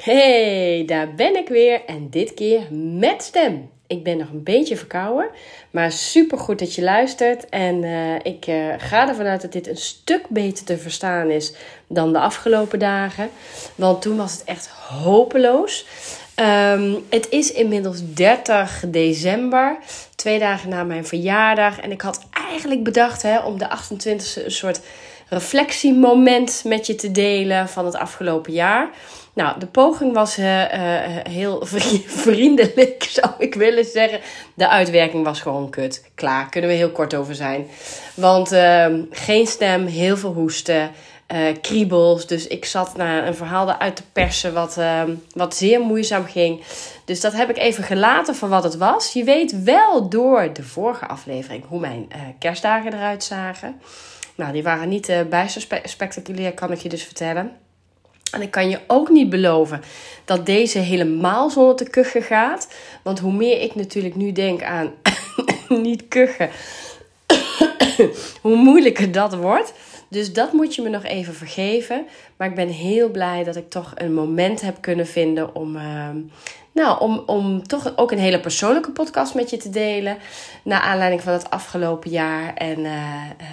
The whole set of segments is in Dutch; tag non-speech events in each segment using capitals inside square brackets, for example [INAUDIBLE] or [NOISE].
Hey, daar ben ik weer en dit keer met stem. Ik ben nog een beetje verkouden, maar super goed dat je luistert. En uh, ik uh, ga ervan uit dat dit een stuk beter te verstaan is dan de afgelopen dagen. Want toen was het echt hopeloos. Um, het is inmiddels 30 december, twee dagen na mijn verjaardag. En ik had eigenlijk bedacht hè, om de 28e een soort reflectiemoment met je te delen van het afgelopen jaar. Nou, de poging was uh, uh, heel [LAUGHS] vriendelijk, zou ik willen zeggen. De uitwerking was gewoon kut. Klaar, kunnen we heel kort over zijn. Want uh, geen stem, heel veel hoesten, kriebels. Dus ik zat naar een verhaal uit te persen wat, ehm, wat zeer moeizaam ging. Dus dat heb ik even gelaten voor wat het was. Je weet wel door de vorige aflevering hoe mijn kerstdagen eruit zagen. Nou, die waren niet bijster spe spectaculair, kan ik je dus vertellen. En ik kan je ook niet beloven dat deze helemaal zonder te kuchen gaat. Want hoe meer ik natuurlijk nu denk aan [LAUGHS] niet kuchen, [COUGHS] hoe moeilijker dat wordt. Dus dat moet je me nog even vergeven. Maar ik ben heel blij dat ik toch een moment heb kunnen vinden om, uh, nou, om, om toch ook een hele persoonlijke podcast met je te delen. Naar aanleiding van het afgelopen jaar. En uh, uh,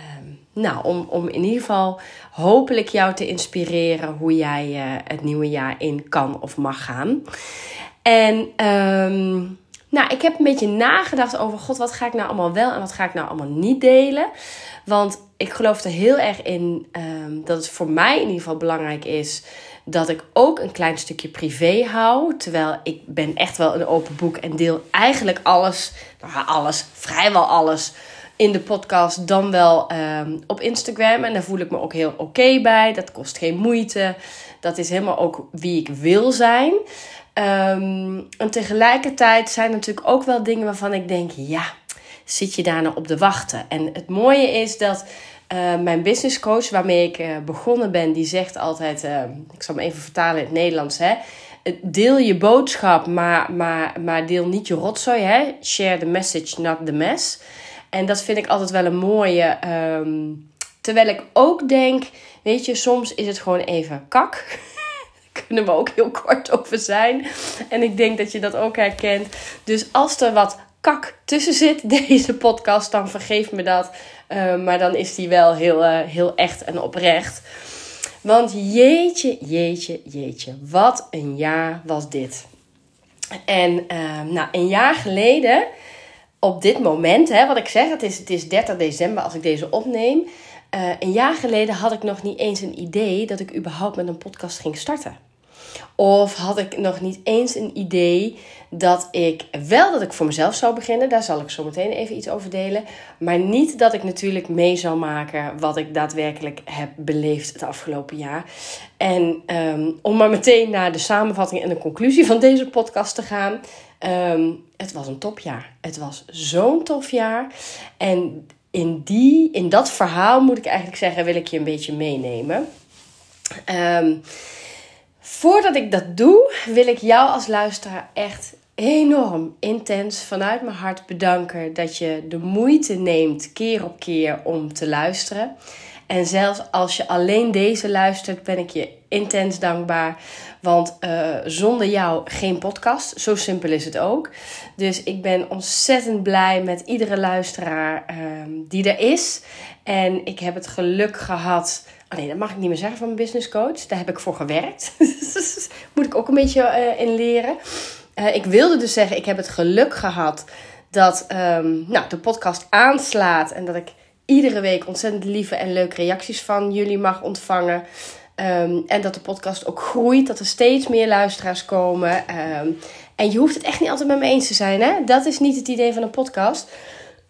nou, om, om in ieder geval hopelijk jou te inspireren hoe jij uh, het nieuwe jaar in kan of mag gaan. En um, nou, ik heb een beetje nagedacht over: God, wat ga ik nou allemaal wel en wat ga ik nou allemaal niet delen? Want ik geloof er heel erg in um, dat het voor mij in ieder geval belangrijk is dat ik ook een klein stukje privé hou. Terwijl ik ben echt wel een open boek en deel eigenlijk alles, nou alles, vrijwel alles in de podcast dan wel um, op Instagram. En daar voel ik me ook heel oké bij. Dat kost geen moeite. Dat is helemaal ook wie ik wil zijn. Um, en tegelijkertijd zijn er natuurlijk ook wel dingen waarvan ik denk: ja, zit je daar nou op de wachten? En het mooie is dat. Uh, mijn business coach, waarmee ik uh, begonnen ben, die zegt altijd: uh, ik zal hem even vertalen in het Nederlands. Hè? Deel je boodschap, maar, maar, maar deel niet je rotzooi. Hè? Share the message, not the mess. En dat vind ik altijd wel een mooie. Um, terwijl ik ook denk, weet je, soms is het gewoon even kak. [LAUGHS] Kunnen we ook heel kort over zijn. En ik denk dat je dat ook herkent. Dus als er wat kak tussen zit, [LAUGHS] deze podcast, dan vergeef me dat. Uh, maar dan is die wel heel, uh, heel echt en oprecht. Want jeetje, jeetje, jeetje, wat een jaar was dit. En uh, nou, een jaar geleden op dit moment, hè, wat ik zeg, het is, het is 30 december als ik deze opneem. Uh, een jaar geleden had ik nog niet eens een idee dat ik überhaupt met een podcast ging starten. Of had ik nog niet eens een idee dat ik wel dat ik voor mezelf zou beginnen. Daar zal ik zo meteen even iets over delen. Maar niet dat ik natuurlijk mee zou maken wat ik daadwerkelijk heb beleefd het afgelopen jaar. En um, om maar meteen naar de samenvatting en de conclusie van deze podcast te gaan. Um, het was een topjaar. Het was zo'n tof jaar. En in, die, in dat verhaal moet ik eigenlijk zeggen, wil ik je een beetje meenemen. Um, voordat ik dat doe, wil ik jou als luisteraar echt enorm intens vanuit mijn hart bedanken dat je de moeite neemt keer op keer om te luisteren. En zelfs als je alleen deze luistert, ben ik je intens dankbaar. Want uh, zonder jou geen podcast. Zo simpel is het ook. Dus ik ben ontzettend blij met iedere luisteraar uh, die er is. En ik heb het geluk gehad. Oh nee, dat mag ik niet meer zeggen van mijn business coach. Daar heb ik voor gewerkt. [LAUGHS] Moet ik ook een beetje uh, in leren. ik wilde dus zeggen, ik heb het geluk gehad dat um, nou, de podcast aanslaat. En dat ik iedere week ontzettend lieve en leuke reacties van jullie mag ontvangen. Um, en dat de podcast ook groeit, dat er steeds meer luisteraars komen. Um, en je hoeft het echt niet altijd met me eens te zijn. Hè? Dat is niet het idee van een podcast.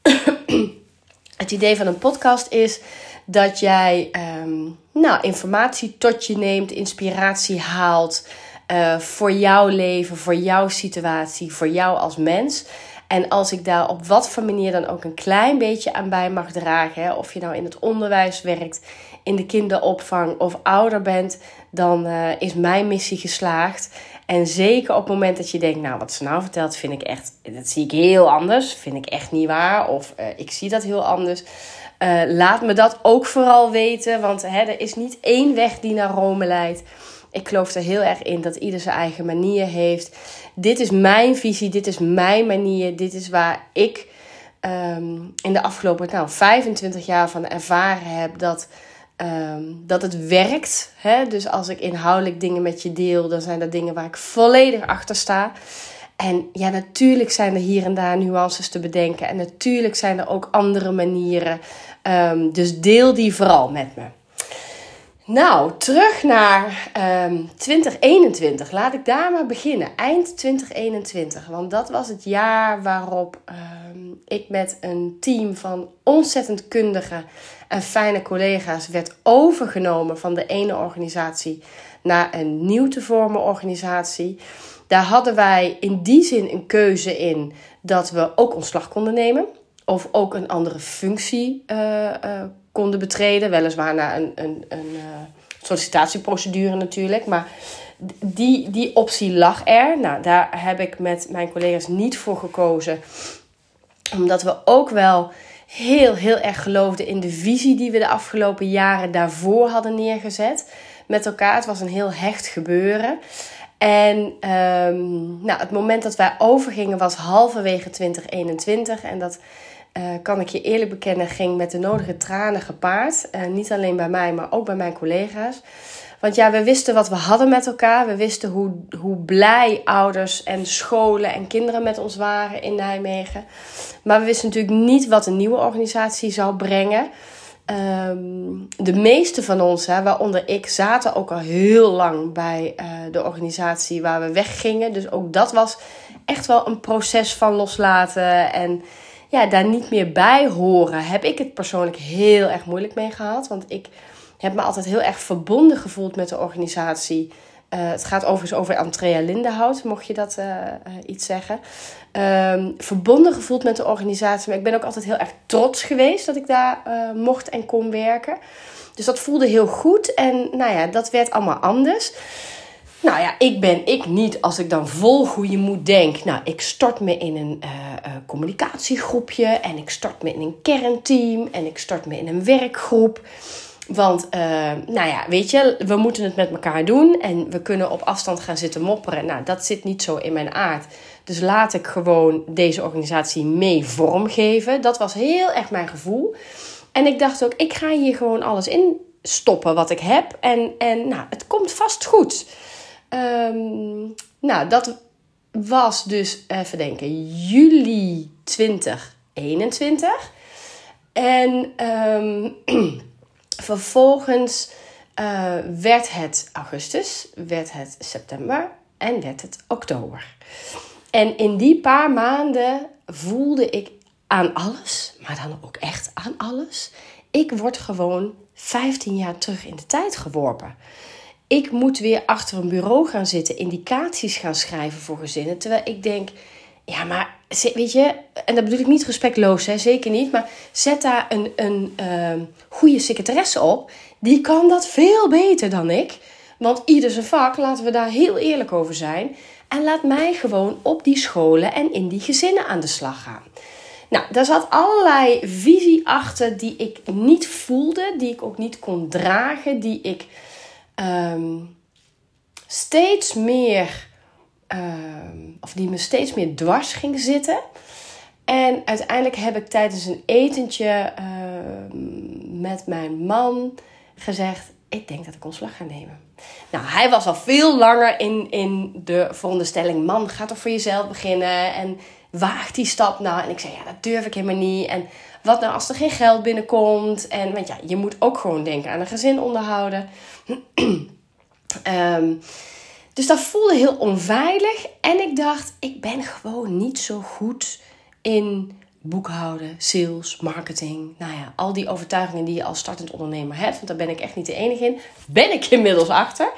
[CLEARS THROAT] het idee van een podcast is dat jij um, nou, informatie tot je neemt, inspiratie haalt uh, voor jouw leven, voor jouw situatie, voor jou als mens. En als ik daar op wat voor manier dan ook een klein beetje aan bij mag dragen, hè, of je nou in het onderwijs werkt, in de kinderopvang of ouder bent, dan uh, is mijn missie geslaagd. En zeker op het moment dat je denkt, nou wat ze nou vertelt, vind ik echt, dat zie ik heel anders, vind ik echt niet waar, of uh, ik zie dat heel anders. Uh, laat me dat ook vooral weten, want hè, er is niet één weg die naar Rome leidt. Ik geloof er heel erg in dat ieder zijn eigen manier heeft. Dit is mijn visie, dit is mijn manier, dit is waar ik ehm, in de afgelopen nou, 25 jaar van ervaren heb dat, ehm, dat het werkt. Hè? Dus als ik inhoudelijk dingen met je deel, dan zijn dat dingen waar ik volledig achter sta. En ja, natuurlijk zijn er hier en daar nuances te bedenken. En natuurlijk zijn er ook andere manieren. Um, dus deel die vooral met me. Nou, terug naar um, ehm, 2021. Laat ik daar maar beginnen. Eind 2021. Want dat was het jaar waarop ik met een team van ontzettend kundige en fijne collega's werd overgenomen van de ene organisatie naar een nieuw te vormen organisatie. Daar hadden wij in die zin een keuze in dat we ook ontslag konden nemen. Of ook een andere functie uh, uh, konden betreden. Weliswaar naar een, een, een uh, sollicitatieprocedure natuurlijk. Maar die, die optie lag er. Nou, daar heb ik met mijn collega's niet voor gekozen. Omdat we ook wel heel, heel erg geloofden in de visie die we de afgelopen jaren daarvoor hadden neergezet. Met elkaar. Het was een heel hecht gebeuren. En um, nou, het moment dat wij overgingen was halverwege 2021. En dat uh, kan ik je eerlijk bekennen, ging met de nodige tranen gepaard. Uh, niet alleen bij mij, maar ook bij mijn collega's. Want ja, we wisten wat we hadden met elkaar. We wisten hoe, hoe blij ouders en scholen en kinderen met ons waren in Nijmegen. Maar we wisten natuurlijk niet wat een nieuwe organisatie zou brengen. Um, de meeste van ons, hè, waaronder ik, zaten ook al heel lang bij uh, de organisatie waar we weggingen. Dus ook dat was echt wel een proces van loslaten en ja, daar niet meer bij horen. Heb ik het persoonlijk heel erg moeilijk mee gehad. Want ik heb me altijd heel erg verbonden gevoeld met de organisatie. Uh, het gaat overigens over Andrea Lindenhout, mocht je dat uh, uh, iets zeggen. Um, verbonden gevoeld met de organisatie. Maar ik ben ook altijd heel erg trots geweest dat ik daar mocht en kon werken. Dus dat voelde heel goed. En nou ja, dat werd allemaal anders. Nou ja, ik ben ik niet als ik dan vol goede moed denk. Nou, ik stort me in een communicatiegroepje. En ik stort me in een kernteam. En ik stort me in een werkgroep. Want, uh, nou ja, weet je, we moeten het met elkaar doen en we kunnen op afstand gaan zitten mopperen. Nou, dat zit niet zo in mijn aard. Dus laat ik gewoon deze organisatie mee vormgeven. Dat was heel erg mijn gevoel. En ik dacht ook, ik ga hier gewoon alles in stoppen wat ik heb. En, en nou, het komt vast goed. Um, nou, dat was dus, even denken, juli 2021. En um, [CLEARS THROAT] Vervolgens uh, werd het augustus, werd het september en werd het oktober. En in die paar maanden voelde ik aan alles, maar dan ook echt aan alles. Ik word gewoon 15 jaar terug in de tijd geworpen. Ik moet weer achter een bureau gaan zitten, indicaties gaan schrijven voor gezinnen. Terwijl ik denk, ja, maar weet je, en dat bedoel ik niet respectloos, hè, zeker niet. Maar zet daar een, een uh, goede secretaresse op. Die kan dat veel beter dan ik. Want ieder zijn vak, laten we daar heel eerlijk over zijn. En laat mij gewoon op die scholen en in die gezinnen aan de slag gaan. Nou, daar zat allerlei visie achter die ik niet voelde, die ik ook niet kon dragen, die ik um, steeds meer Ehm, of die me steeds meer dwars ging zitten. En uiteindelijk heb ik tijdens een etentje ehm, met mijn man gezegd: Ik denk dat ik ontslag ga nemen. Nou, hij was al veel langer in, in de veronderstelling: Man, ga toch voor jezelf beginnen. En waag die stap nou. En ik zei: Ja, dat durf ik helemaal niet. En wat nou als er geen geld binnenkomt? En want ja, je moet ook gewoon denken aan een gezin onderhouden. um, [CLEARS THROAT] Dus dat voelde heel onveilig. En ik dacht, ik ben gewoon niet zo goed in boekhouden, sales, marketing. Nou ja, al die overtuigingen die je als startend ondernemer hebt. Want daar ben ik echt niet de enige in. Ben ik inmiddels achter.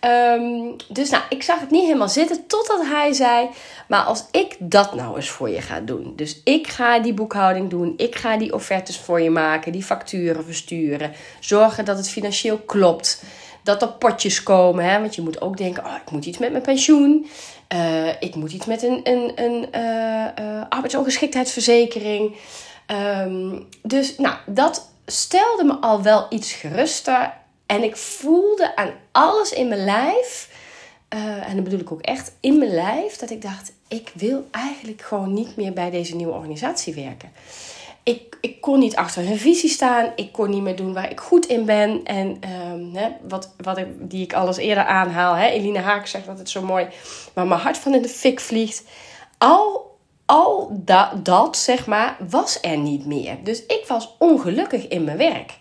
Um, dus nou, ik zag het niet helemaal zitten totdat hij zei... Maar als ik dat nou eens voor je ga doen. Dus ik ga die boekhouding doen. Ik ga die offertes voor je maken. Die facturen versturen. Zorgen dat het financieel klopt dat er potjes komen. Hè? Want je moet ook denken, oh, ik moet iets met mijn pensioen. Uh, ik moet iets met een, een, een uh, uh, arbeidsongeschiktheidsverzekering. Um, dus nou, dat stelde me al wel iets geruster. En ik voelde aan alles in mijn lijf, en dat bedoel ik ook echt in mijn lijf, dat ik dacht: ik wil eigenlijk gewoon niet meer bij deze nieuwe organisatie werken. Ik, ik kon niet achter hun visie staan. Ik kon niet meer doen waar ik goed in ben. En um, hè, wat, wat ik, die ik alles eerder aanhaal. Hè, Eline Haak zegt dat het zo mooi. Maar mijn hart van in de fik vliegt. Al, al dat, dat, zeg maar, was er niet meer. Dus ik was ongelukkig in mijn werk.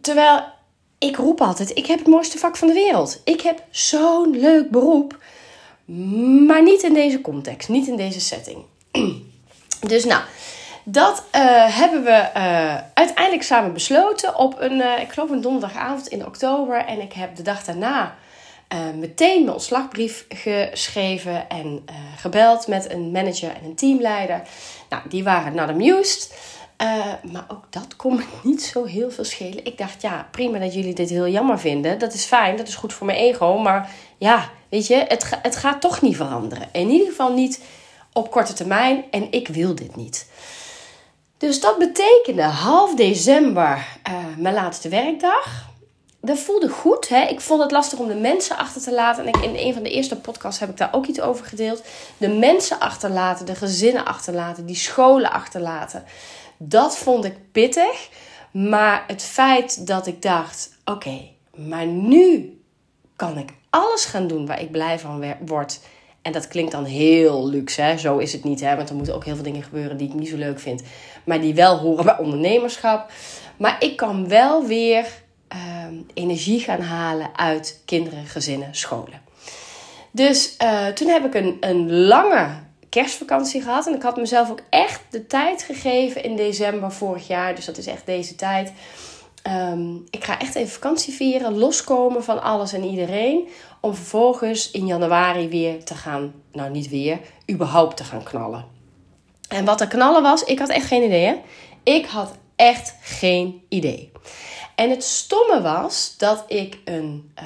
Terwijl ik roep altijd: ik heb het mooiste vak van de wereld. Ik heb zo'n leuk beroep. Maar niet in deze context, niet in deze setting. [CLEARS THROAT] Dus nou, dat uh, hebben we uh, uiteindelijk samen besloten op een, uh, ik geloof een donderdagavond in oktober. En ik heb de dag daarna meteen mijn ontslagbrief geschreven en gebeld met een manager en een teamleider. Nou, die waren not amused. maar ook dat kon me [LAUGHS] niet zo heel veel schelen. Ik dacht, ja, prima dat jullie dit heel jammer vinden. Dat is fijn, dat is goed voor mijn ego. Maar ja, weet je, het, het gaat toch niet veranderen. In ieder geval niet op korte termijn. En ik wil dit niet. Dus dat betekende half december uh, mijn laatste werkdag. Dat voelde goed. Hè? Ik vond het lastig om de mensen achter te laten. En ik, in een van de eerste podcasts heb ik daar ook iets over gedeeld. De mensen achterlaten, de gezinnen achterlaten, die scholen achterlaten. Dat vond ik pittig. Maar het feit dat ik dacht: oké, maar nu kan ik alles gaan doen waar ik blij van word. En dat klinkt dan heel luxe, hè? zo is het niet, hè? want er moeten ook heel veel dingen gebeuren die ik niet zo leuk vind, maar die wel horen bij ondernemerschap. Maar ik kan wel weer ehm, energie gaan halen uit kinderen, gezinnen, scholen. Dus uh, toen heb ik een, een lange kerstvakantie gehad en ik had mezelf ook echt de tijd gegeven in december vorig jaar, dus dat is echt deze tijd. Um, ik ga echt even vakantie vieren, loskomen van alles en iedereen. Om vervolgens in januari weer te gaan, nou niet weer, überhaupt te gaan knallen. En wat er knallen was, ik had echt geen idee. Ik had echt geen idee. En het stomme was dat ik een, uh,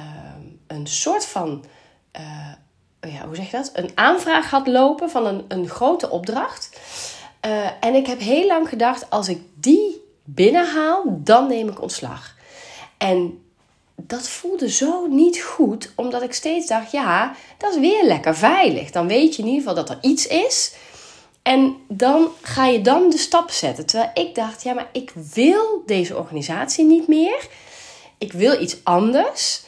een soort van, uh, ja, hoe zeg je dat? Een aanvraag had lopen van een, een grote opdracht. Uh, en ik heb heel lang gedacht, als ik die binnenhaal, dan neem ik ontslag. En dat voelde zo niet goed, omdat ik steeds dacht: ja, dat is weer lekker veilig. Dan weet je in ieder geval dat er iets is. En dan ga je dan de stap zetten. Terwijl ik dacht: ja, maar ik wil deze organisatie niet meer. Ik wil iets anders.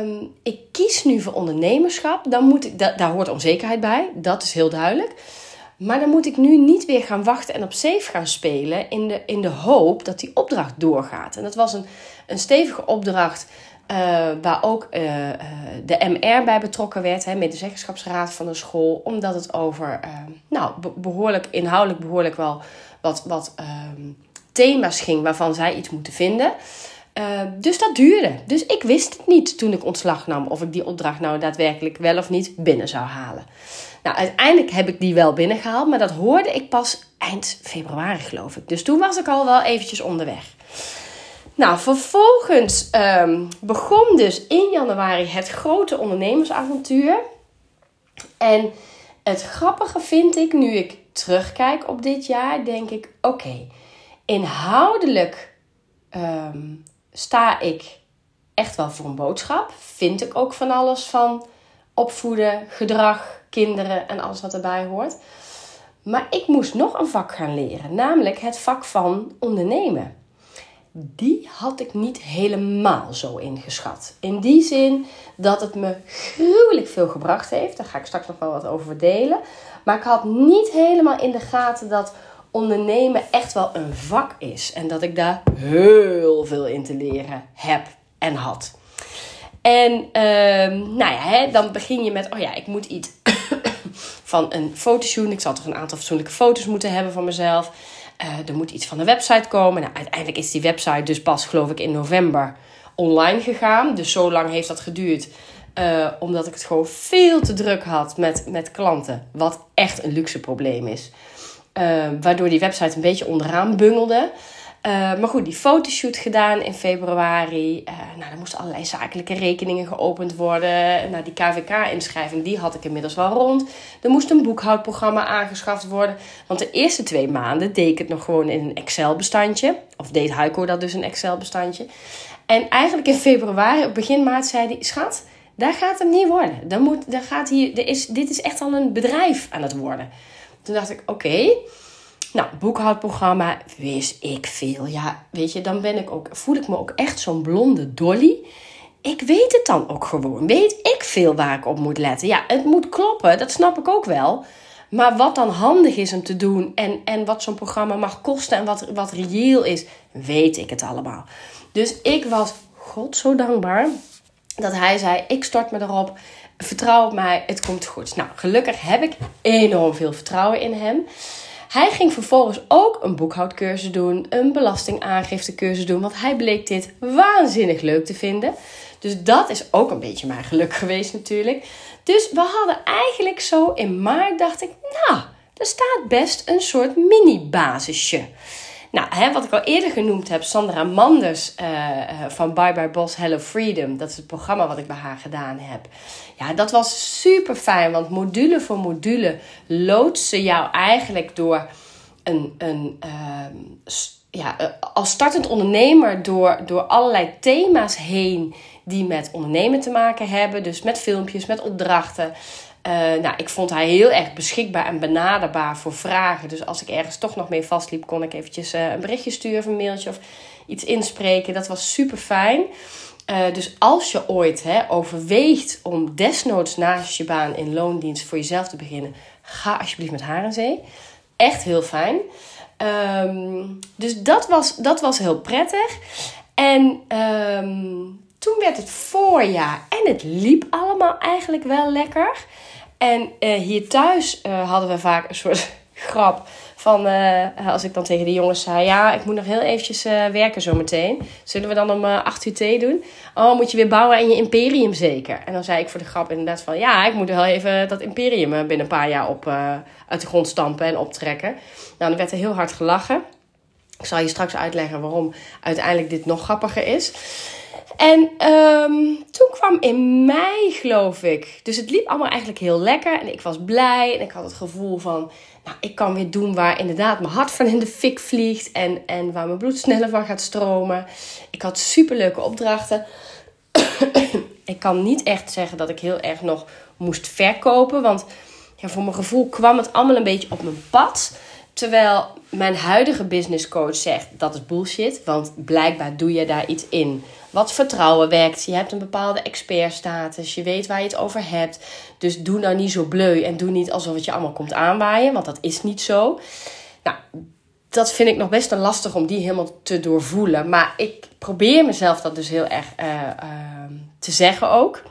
Um, ik kies nu voor ondernemerschap. Dan moet ik, daar hoort onzekerheid bij. Dat is heel duidelijk. Maar dan moet ik nu niet weer gaan wachten en op safe gaan spelen in de, in de hoop dat die opdracht doorgaat. En dat was een, een stevige opdracht uh, waar ook uh, de MR bij betrokken werd, hè, medezeggenschapsraad van de school, omdat het over, uh, nou, behoorlijk, inhoudelijk behoorlijk wel wat, wat ehm, thema's ging waarvan zij iets moeten vinden. dus dat duurde. Dus ik wist het niet toen ik ontslag nam of ik die opdracht nou daadwerkelijk wel of niet binnen zou halen. Nou, uiteindelijk heb ik die wel binnengehaald, maar dat hoorde ik pas eind februari, geloof ik. Dus toen was ik al wel eventjes onderweg. Nou, vervolgens um, begon dus in januari het grote ondernemersavontuur. En het grappige vind ik, nu ik terugkijk op dit jaar, denk ik: oké, inhoudelijk um, sta ik echt wel voor een boodschap. Vind ik ook van alles van opvoeden, gedrag, kinderen en alles wat erbij hoort. Maar ik moest nog een vak gaan leren, namelijk het vak van ondernemen. Die had ik niet helemaal zo ingeschat. In die zin dat het me gruwelijk veel gebracht heeft. Daar ga ik straks nog wel wat over delen. Maar ik had niet helemaal in de gaten dat ondernemen echt wel een vak is. En dat ik daar heel veel in te leren heb en had. En uh, nou ja, hè, dan begin je met, oh ja, ik moet iets [COUGHS] van een fotoshoot. Ik zal toch een aantal fatsoenlijke foto's moeten hebben van mezelf. Uh, er moet iets van de website komen. Nou, uiteindelijk is die website dus pas, geloof ik, in november online gegaan. Dus zo lang heeft dat geduurd. Uh, omdat ik het gewoon veel te druk had met, met klanten. Wat echt een luxe probleem is. Uh, waardoor die website een beetje onderaan bungelde. Uh, maar goed, die fotoshoot gedaan in februari. Uh, nou, er moesten allerlei zakelijke rekeningen geopend worden. Nou, die KVK-inschrijving, die had ik inmiddels wel rond. Er moest een boekhoudprogramma aangeschaft worden. Want de eerste twee maanden deed ik het nog gewoon in een Excel-bestandje. Of deed Heiko dat dus een Excel-bestandje. En eigenlijk in februari, begin maart, zei hij: Schat, daar gaat hem niet worden. Dan moet, daar gaat hier, er is, dit is echt al een bedrijf aan het worden. Toen dacht ik: Oké. Nou, boekhoudprogramma, wist ik veel. Ja, weet je, dan ben ik ook, voel ik me ook echt zo'n blonde dolly. Ik weet het dan ook gewoon. Weet ik veel waar ik op moet letten. Ja, het moet kloppen, dat snap ik ook wel. Maar wat dan handig is om te doen en, en wat zo'n programma mag kosten en wat, wat reëel is, weet ik het allemaal. Dus ik was God zo dankbaar dat hij zei: Ik stort me erop, vertrouw op mij, het komt goed. Nou, gelukkig heb ik enorm veel vertrouwen in hem. Hij ging vervolgens ook een boekhoudcursus doen, een belastingaangiftecursus doen, want hij bleek dit waanzinnig leuk te vinden. Dus dat is ook een beetje mijn geluk [LAUGHS] geweest natuurlijk. Dus we hadden eigenlijk zo in maart, dacht ik, nou, er staat best een soort mini-basisje. Nou, hè, wat ik al eerder genoemd heb, Sandra Manders uh, van Bye Bye Boss Hello Freedom. Dat is het programma wat ik bij haar gedaan heb. Ja, dat was super fijn, want module voor module loodsen jou eigenlijk door een, een uh, ja, eh, als startend ondernemer door, door allerlei thema's heen die met ondernemen te maken hebben. Dus met filmpjes, met opdrachten. Uh, nou, ik vond hij heel erg beschikbaar en benaderbaar voor vragen. Dus als ik ergens toch nog mee vastliep, kon ik eventjes uh, een berichtje sturen of een mailtje of iets inspreken. Dat was super fijn. Uh, dus als je ooit hè, overweegt om desnoods naast je baan in loondienst voor jezelf te beginnen, ga alsjeblieft met haar in zee. Echt heel fijn. Um, dus dat was, dat was heel prettig. En um, toen werd het voorjaar en het liep allemaal eigenlijk wel lekker. En uh, hier thuis uh, hadden we vaak een soort [LAUGHS] grap van uh, als ik dan tegen de jongens zei: Ja, ik moet nog heel eventjes werken zometeen. Zullen we dan om 8 uur thee doen? Oh, moet je weer bouwen aan je imperium zeker? En dan zei ik voor de grap inderdaad van: Ja, ik moet wel even dat imperium binnen een paar jaar op, uit de grond stampen en optrekken. Nou, dan werd er heel hard gelachen. Ik zal je straks uitleggen waarom uiteindelijk dit nog grappiger is. En um, toen kwam in mei, geloof ik. Dus het liep allemaal eigenlijk heel lekker. En ik was blij. En ik had het gevoel van... Nou, ik kan weer doen waar inderdaad mijn hart van in de fik vliegt. En, en waar mijn bloed sneller van gaat stromen. Ik had superleuke opdrachten. [COUGHS] ik kan niet echt zeggen dat ik heel erg nog moest verkopen. Want ja, voor mijn gevoel kwam het allemaal een beetje op mijn pad. Terwijl mijn huidige business coach zegt dat is bullshit. Want blijkbaar doe je daar iets in wat vertrouwen wekt. Je hebt een bepaalde expertstatus. Je weet waar je het over hebt. Dus doe nou niet zo bleu en doe niet alsof het je allemaal komt aanwaaien. Want dat is niet zo. Nou, dat vind ik nog best een lastig om die helemaal te doorvoelen. Maar ik probeer mezelf dat dus heel erg uh, uh, te zeggen ook.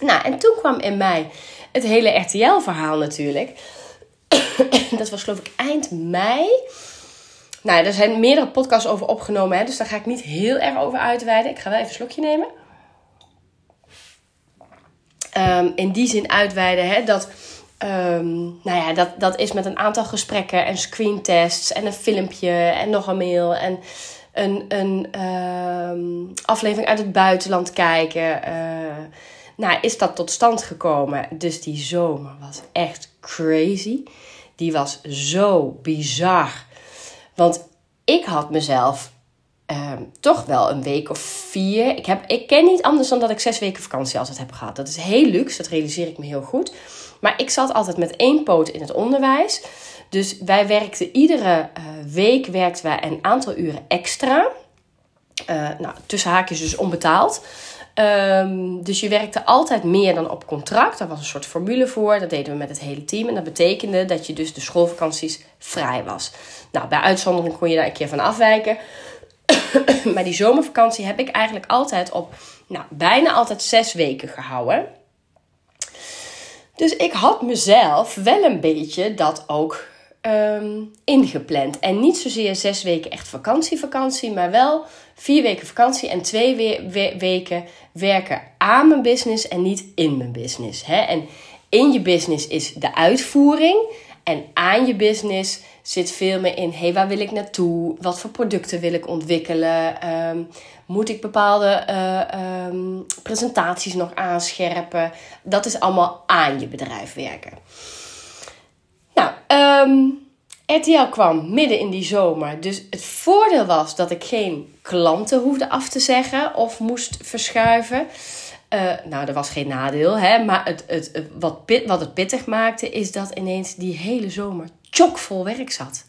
Nou, en toen kwam in mij het hele RTL-verhaal natuurlijk. [LAUGHS] dat was geloof ik eind mei. Nou, er zijn meerdere podcasts over opgenomen, hè, dus daar ga ik niet heel erg over uitweiden. Ik ga wel even een slokje nemen. Um, in die zin uitweiden hè, dat, um, nou ja, dat, dat is met een aantal gesprekken en screentests en een filmpje en nog een mail en een, een um, aflevering uit het buitenland kijken. Uh, nou, is dat tot stand gekomen. Dus die zomer was echt crazy. Die was zo bizar want ik had mezelf ehm, toch wel een week of vier. Ik, heb, ik ken niet anders dan dat ik zes weken vakantie altijd heb gehad. Dat is heel luxe, dat realiseer ik me heel goed. Maar ik zat altijd met één poot in het onderwijs. Dus wij werkten iedere uh, week werkten wij een aantal uren extra. Uh, nou, tussen haakjes dus onbetaald. Um, dus je werkte altijd meer dan op contract. Daar was een soort formule voor. Dat deden we met het hele team. En dat betekende dat je dus de schoolvakanties vrij was. Nou, bij uitzondering kon je daar een keer van afwijken. [COUGHS] maar die zomervakantie heb ik eigenlijk altijd op nou, bijna altijd zes weken gehouden. Dus ik had mezelf wel een beetje dat ook um, ingepland. En niet zozeer zes weken echt vakantie, vakantie, maar wel vier weken vakantie en twee we weken werken aan mijn business en niet in mijn business. Hè? En in je business is de uitvoering en aan je business zit veel meer in: hey, waar wil ik naartoe? Wat voor producten wil ik ontwikkelen? Um, moet ik bepaalde uh, um, presentaties nog aanscherpen? Dat is allemaal aan je bedrijf werken. Nou, um, RTL kwam midden in die zomer. Dus het voordeel was dat ik geen klanten hoefde af te zeggen of moest verschuiven. Uh, nou, er was geen nadeel, hè? maar het, het, wat, wat het pittig maakte, is dat ineens die hele zomer chockvol werk zat.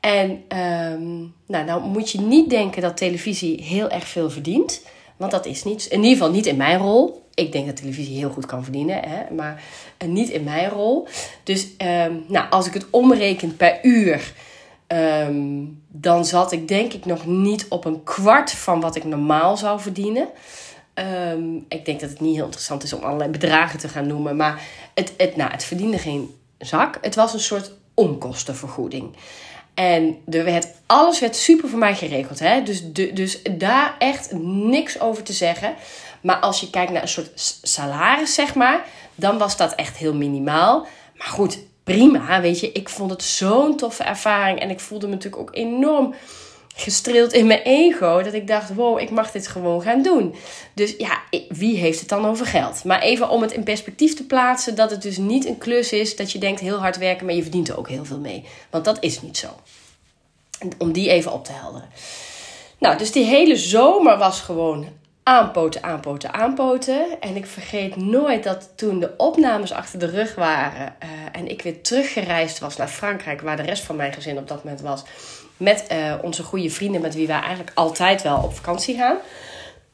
En um, nou, nou moet je niet denken dat televisie heel erg veel verdient. Want dat is niet. In ieder geval niet in mijn rol. Ik denk dat televisie heel goed kan verdienen, hè, maar uh, niet in mijn rol. Dus um, nou, als ik het omreken per uur, um, dan zat ik denk ik nog niet op een kwart van wat ik normaal zou verdienen. Um, ik denk dat het niet heel interessant is om allerlei bedragen te gaan noemen. Maar het, het, nou, het verdiende geen zak. Het was een soort onkostenvergoeding. En alles werd super voor mij geregeld. Hè? Dus, dus daar echt niks over te zeggen. Maar als je kijkt naar een soort salaris, zeg maar, dan was dat echt heel minimaal. Maar goed, prima. Weet je, ik vond het zo'n toffe ervaring. En ik voelde me natuurlijk ook enorm gestreeld in mijn ego. Dat ik dacht, wow, ik mag dit gewoon gaan doen. Dus ja, wie heeft het dan over geld? Maar even om het in perspectief te plaatsen. Dat het dus niet een klus is dat je denkt heel hard werken. Maar je verdient er ook heel veel mee. Want dat is niet zo. Om die even op te helderen. Nou, dus die hele zomer was gewoon aanpoten, aanpoten, aanpoten. En ik vergeet nooit dat toen de opnames achter de rug waren uh, en ik weer teruggereisd was naar Frankrijk, waar de rest van mijn gezin op dat moment was, met uh, onze goede vrienden met wie wij eigenlijk altijd wel op vakantie gaan.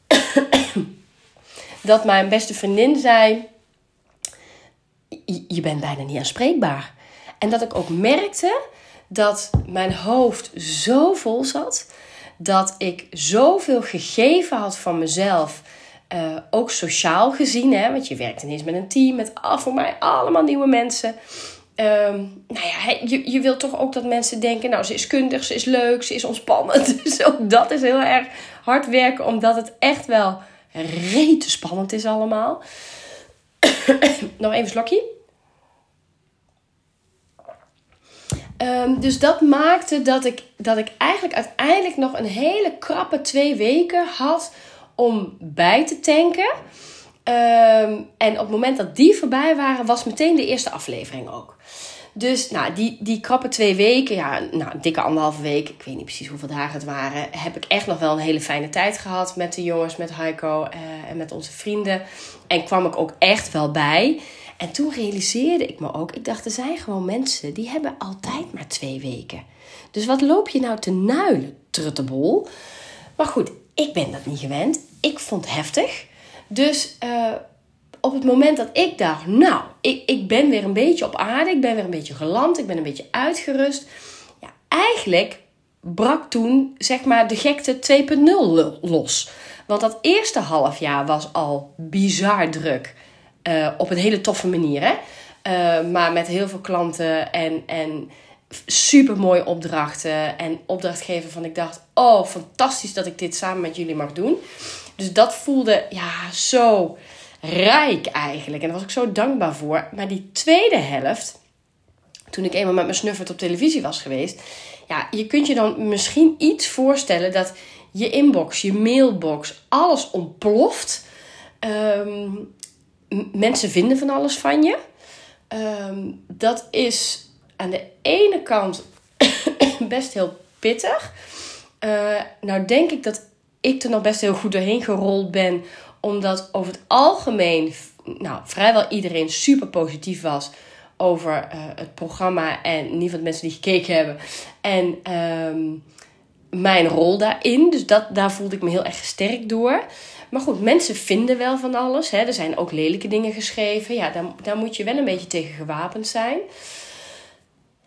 [COUGHS] dat mijn beste vriendin zei: Je bent bijna niet aanspreekbaar. En dat ik ook merkte dat mijn hoofd zo vol zat dat ik zoveel gegeven had van mezelf. Uh, ook sociaal gezien, hè, want je werkt ineens met een team, met al, voor mij allemaal nieuwe mensen. Um, nou ja, je, je wilt toch ook dat mensen denken, nou, ze is kundig, ze is leuk, ze is ontspannend. [LAUGHS] Dus ook dat is heel erg hard werken, omdat het echt wel rete spannend is allemaal. [COUGHS] Nog even slokje. Um, dus dat maakte dat ik, dat ik eigenlijk uiteindelijk nog een hele krappe twee weken had om bij te tanken. Um, en op het moment dat die voorbij waren, was meteen de eerste aflevering ook. Dus nou, die, die krappe twee weken, ja, nou, dikke anderhalve week, ik weet niet precies hoeveel dagen het waren, heb ik echt nog wel een hele fijne tijd gehad met de jongens, met Heiko uh, en met onze vrienden. En kwam ik ook echt wel bij. En toen realiseerde ik me ook, ik dacht, er zijn gewoon mensen die hebben altijd maar twee weken. Dus wat loop je nou te nuilen, truttebol? Maar goed, ik ben dat niet gewend. Ik vond het heftig. Dus uh, op het moment dat ik dacht, nou, ik, ik ben weer een beetje op aarde, ik ben weer een beetje geland, ik ben een beetje uitgerust. Ja, eigenlijk brak toen, zeg maar, de gekte 2.0 los. Want dat eerste half jaar was al bizar druk. Uh, op een hele toffe manier, hè. Uh, maar met heel veel klanten en, en super mooie opdrachten. En opdrachtgeven van ik dacht, oh, fantastisch dat ik dit samen met jullie mag doen. Dus dat voelde ja, zo rijk eigenlijk. En daar was ik zo dankbaar voor. Maar die tweede helft, toen ik eenmaal met mijn snuffert op televisie was geweest. Ja, je kunt je dan misschien iets voorstellen dat je inbox, je mailbox, alles ontploft. Um, mensen vinden van alles van je. Um, dat is aan de ene kant [COUGHS] best heel pittig. Uh, nou denk ik dat ik er nog best heel goed doorheen gerold ben. Omdat over het algemeen nou, vrijwel iedereen super positief was over uh, het programma. En in ieder geval de mensen die gekeken hebben. En um, mijn rol daarin. Dus dat, daar voelde ik me heel erg gesterkt door. Maar goed, mensen vinden wel van alles. Hè. Er zijn ook lelijke dingen geschreven. Ja, daar, daar moet je wel een beetje tegen gewapend zijn.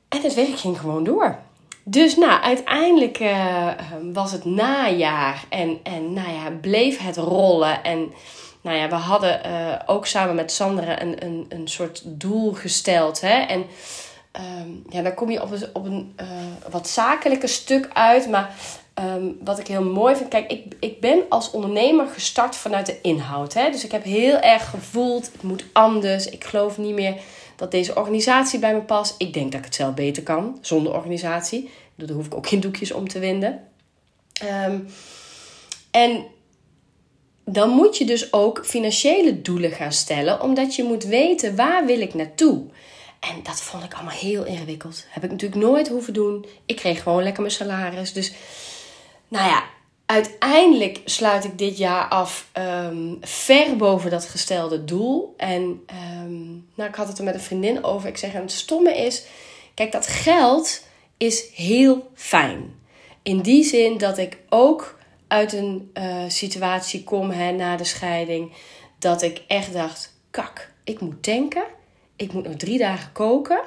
En het werk ging gewoon door. Dus nou, uiteindelijk uh, was het najaar en, en nou ja, bleef het rollen. En nou ja, we hadden uh, ook samen met Sandra een, een, een soort doel gesteld. Hè? En um, ja, dan kom je op een, op een uh, wat zakelijker stuk uit. Maar um, wat ik heel mooi vind, kijk, ik, ik ben als ondernemer gestart vanuit de inhoud. Hè? Dus ik heb heel erg gevoeld, het moet anders. Ik geloof niet meer dat deze organisatie bij me past. Ik denk dat ik het zelf beter kan zonder organisatie. Daar hoef ik ook geen doekjes om te winden. Um, en dan moet je dus ook financiële doelen gaan stellen, omdat je moet weten waar wil ik naartoe. En dat vond ik allemaal heel ingewikkeld. Heb ik natuurlijk nooit hoeven doen. Ik kreeg gewoon lekker mijn salaris. Dus nou ja, uiteindelijk sluit ik dit jaar af ehm, ver boven dat gestelde doel. En ehm, nou, ik had het er met een vriendin over. Ik zeg, en het stomme is, kijk, dat geld is heel fijn. In die zin dat ik ook uit een uh, situatie kom hè, na de scheiding. Dat ik echt dacht, kak, ik moet tanken. Ik moet nog drie dagen koken.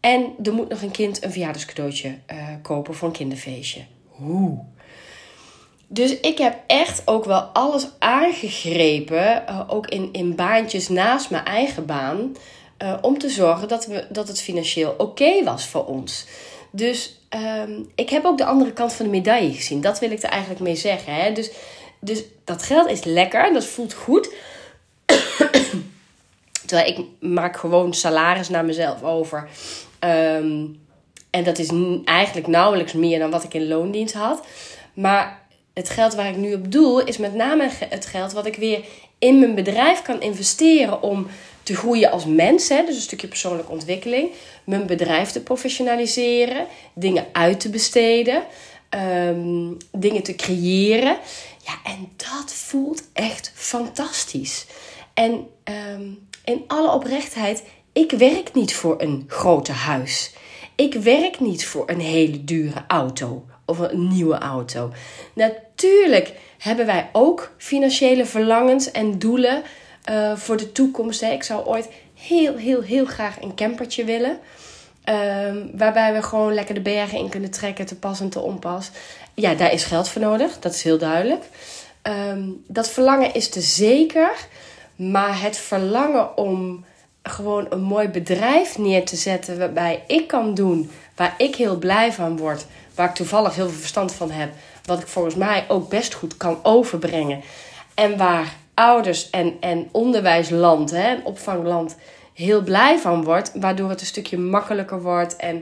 En er moet nog een kind een verjaardagscadeautje uh, kopen voor een kinderfeestje. Hoe? Dus ik heb echt ook wel alles aangegrepen, uh, ook in, in baantjes naast mijn eigen baan, uh, om te zorgen dat, we, dat het financieel oké was voor ons. Dus um, ik heb ook de andere kant van de medaille gezien. Dat wil ik er eigenlijk mee zeggen. Hè? Dus, dus dat geld is lekker, dat voelt goed. [COUGHS] Terwijl ik maak gewoon salaris naar mezelf over. Um, en dat is eigenlijk nauwelijks meer dan wat ik in loondienst had. Maar het geld waar ik nu op doel is met name het geld wat ik weer in mijn bedrijf kan investeren om te groeien als mens. Hè, dus een stukje persoonlijke ontwikkeling. Mijn bedrijf te professionaliseren. Dingen uit te besteden. Um, dingen te creëren. Ja, en dat voelt echt fantastisch. En um, in alle oprechtheid, ik werk niet voor een grote huis. Ik werk niet voor een hele dure auto of een nieuwe auto. Natuurlijk hebben wij ook financiële verlangens en doelen uh, voor de toekomst. Hè. Ik zou ooit heel, heel, heel graag een campertje willen. Um, waarbij we gewoon lekker de bergen in kunnen trekken, te pas en te onpas. Ja, daar is geld voor nodig, dat is heel duidelijk. Um, dat verlangen is te zeker. Maar het verlangen om gewoon een mooi bedrijf neer te zetten waarbij ik kan doen waar ik heel blij van word, waar ik toevallig heel veel verstand van heb, wat ik volgens mij ook best goed kan overbrengen en waar ouders en, en onderwijsland, hè, opvangland, heel blij van wordt, waardoor het een stukje makkelijker wordt en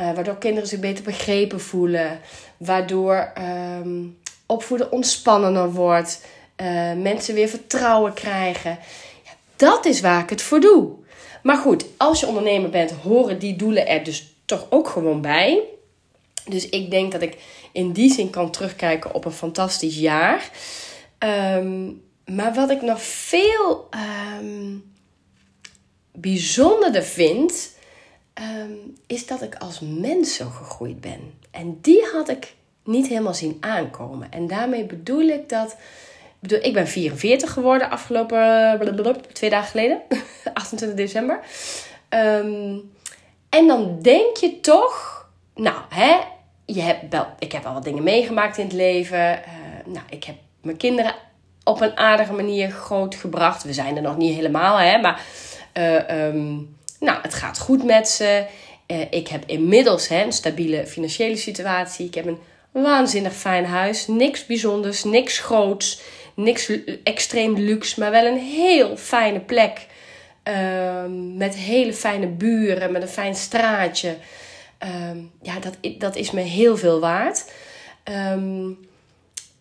uh, waardoor kinderen zich beter begrepen voelen, waardoor um, opvoeden ontspannender wordt, uh, mensen weer vertrouwen krijgen. Ja, dat is waar ik het voor doe. Maar goed, als je ondernemer bent, horen die doelen er dus toch ook gewoon bij. Dus ik denk dat ik in die zin kan terugkijken op een fantastisch jaar. Um, maar wat ik nog veel um, bijzonderder vind, um, is dat ik als mens zo gegroeid ben. En die had ik niet helemaal zien aankomen. En daarmee bedoel ik dat. Bedoel, ik ben 44 geworden afgelopen blablabla, twee dagen geleden, [LAUGHS] 28 december. En dan denk je toch, nou, hè, je hebt wel, ik heb wel wat dingen meegemaakt in het leven. Uh, nou, ik heb mijn kinderen op een aardige manier grootgebracht. We zijn er nog niet helemaal, hè, maar uh, um, nou, het gaat goed met ze. Uh, ik heb inmiddels hè, een stabiele financiële situatie. Ik heb een waanzinnig fijn huis. Niks bijzonders, niks groots, niks extreem luxe, maar wel een heel fijne plek. Uh, met hele fijne buren, met een fijn straatje. Uh, ja, dat, dat is me heel veel waard. Um,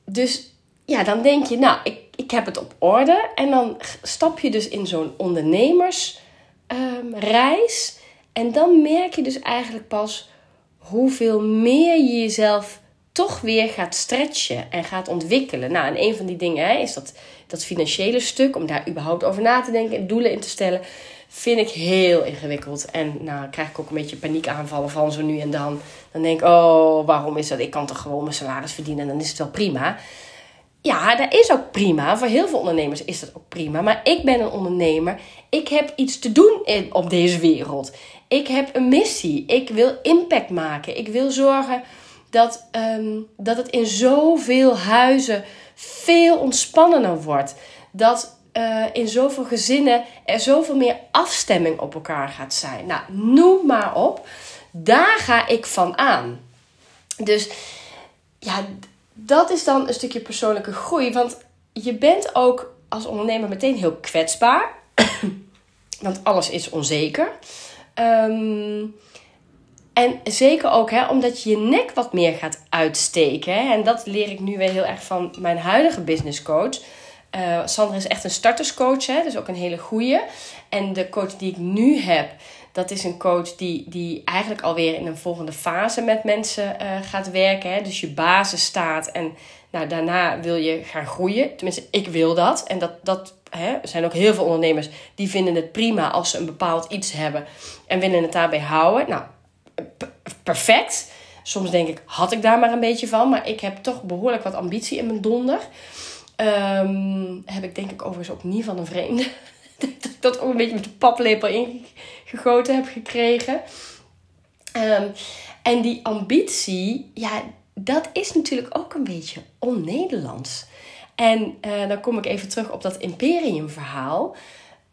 dus ja, dan denk je, nou, ik, ik heb het op orde. En dan stap je dus in zo'n ondernemersreis. En dan merk je dus eigenlijk pas hoeveel meer je jezelf toch weer gaat stretchen en gaat ontwikkelen. Nou, en een van die dingen hè, is dat, dat financiële stuk, om daar überhaupt over na te denken en doelen in te stellen, vind ik heel ingewikkeld. En nou, krijg ik ook een beetje paniekaanvallen van zo nu en dan. Dan denk ik, oh, waarom is dat? Ik kan toch gewoon mijn salaris verdienen en dan is het wel prima. Ja, dat is ook prima. Voor heel veel ondernemers is dat ook prima. Maar ik ben een ondernemer. Ik heb iets te doen in, op deze wereld. Ik heb een missie. Ik wil impact maken. Ik wil zorgen dat, um, dat het in zoveel huizen veel ontspannender wordt. Dat uh, in zoveel gezinnen er zoveel meer afstemming op elkaar gaat zijn. Nou, noem maar op. Daar ga ik van aan. Dus ja, dat is dan een stukje persoonlijke groei. Want je bent ook als ondernemer meteen heel kwetsbaar. [CLEARS THROAT] want alles is onzeker. Um, en zeker ook hè, omdat je je nek wat meer gaat uitsteken. Hè, en dat leer ik nu weer heel erg van mijn huidige business coach. Uh, Sandra is echt een starterscoach, hè, dus ook een hele goede. En de coach die ik nu heb, dat is een coach die, die eigenlijk alweer in een volgende fase met mensen uh, gaat werken. Hè. Dus je basis staat en nou, daarna wil je gaan groeien. Tenminste, ik wil dat. En dat, dat hè, er zijn ook heel veel ondernemers die vinden het prima als ze een bepaald iets hebben en willen het daarbij houden. Nou, perfect. Soms denk ik, had ik daar maar een beetje van. Maar ik heb toch behoorlijk wat ambitie in mijn donder. Um, heb ik denk ik overigens ook niet van een vreemde. [LAUGHS] dat ik dat ook een beetje met de paplepel ingegoten heb gekregen. Um, en die ambitie, ja, dat is natuurlijk ook een beetje on-Nederlands. En uh, dan kom ik even terug op dat imperiumverhaal.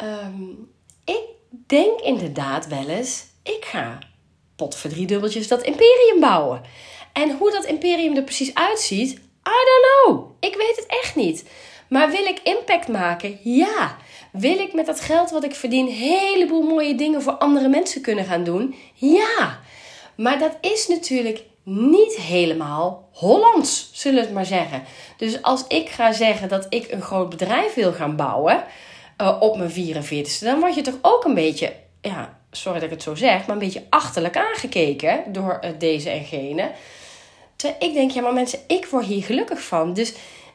Um, ik denk inderdaad wel eens, ik ga pot voor drie dubbeltjes dat imperium bouwen. En hoe dat imperium er precies uitziet, I don't know. Ik weet het echt niet. Maar wil ik impact maken? Ja. Wil ik met dat geld wat ik verdien een heleboel mooie dingen voor andere mensen kunnen gaan doen? Ja. Maar dat is natuurlijk niet helemaal Hollands, zullen we het maar zeggen. Dus als ik ga zeggen dat ik een groot bedrijf wil gaan bouwen uh, op mijn 44ste, dan word je toch ook een beetje, ja, sorry dat ik het zo zeg, maar een beetje achterlijk aangekeken door uh, deze en gene. Terwijl ik denk, ja, maar mensen, ik word hier gelukkig van. Dus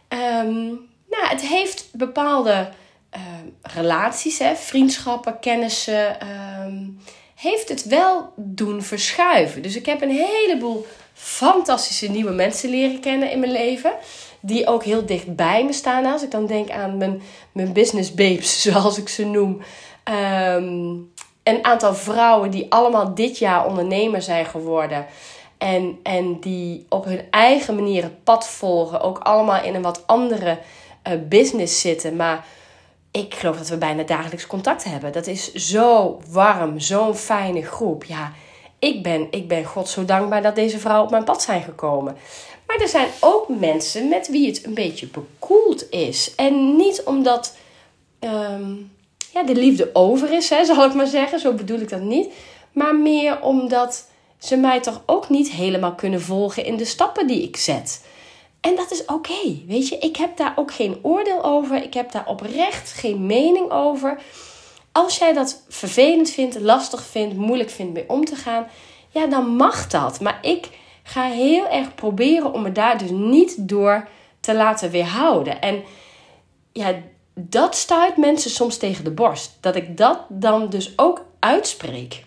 um, nou, het heeft bepaalde uh, relaties, hè, vriendschappen, kennissen. Um, heeft het wel doen verschuiven. Dus ik heb een heleboel fantastische nieuwe mensen leren kennen in mijn leven. Die ook heel dicht bij me staan. Als ik dan denk aan mijn, mijn business babes, [LAUGHS] zoals ik ze noem. Een aantal vrouwen die allemaal dit jaar ondernemer zijn geworden. En, en die op hun eigen manier het pad volgen. Ook allemaal in een wat andere uh, business zitten. Maar ik geloof dat we bijna dagelijks contact hebben. Dat is zo warm, zo'n fijne groep. Ja, ik ben, ik ben God zo dankbaar dat deze vrouwen op mijn pad zijn gekomen. Maar er zijn ook mensen met wie het een beetje bekoeld is. En niet omdat um, ja, de liefde over is, hè, [LAUGHS] zal ik maar zeggen. Zo bedoel ik dat niet. Maar meer omdat ze mij toch ook niet helemaal kunnen volgen in de stappen die ik zet. En dat is oké, weet je. Ik heb daar ook geen oordeel over. Ik heb daar oprecht geen mening over. Als jij dat vervelend vindt, lastig vindt, moeilijk vindt mee om te gaan, ja, dan mag dat. Maar ik ga heel erg proberen om me daar dus niet door te laten weerhouden. En ja, dat stuit mensen soms tegen de borst. Dat ik dat dan dus ook uitspreek.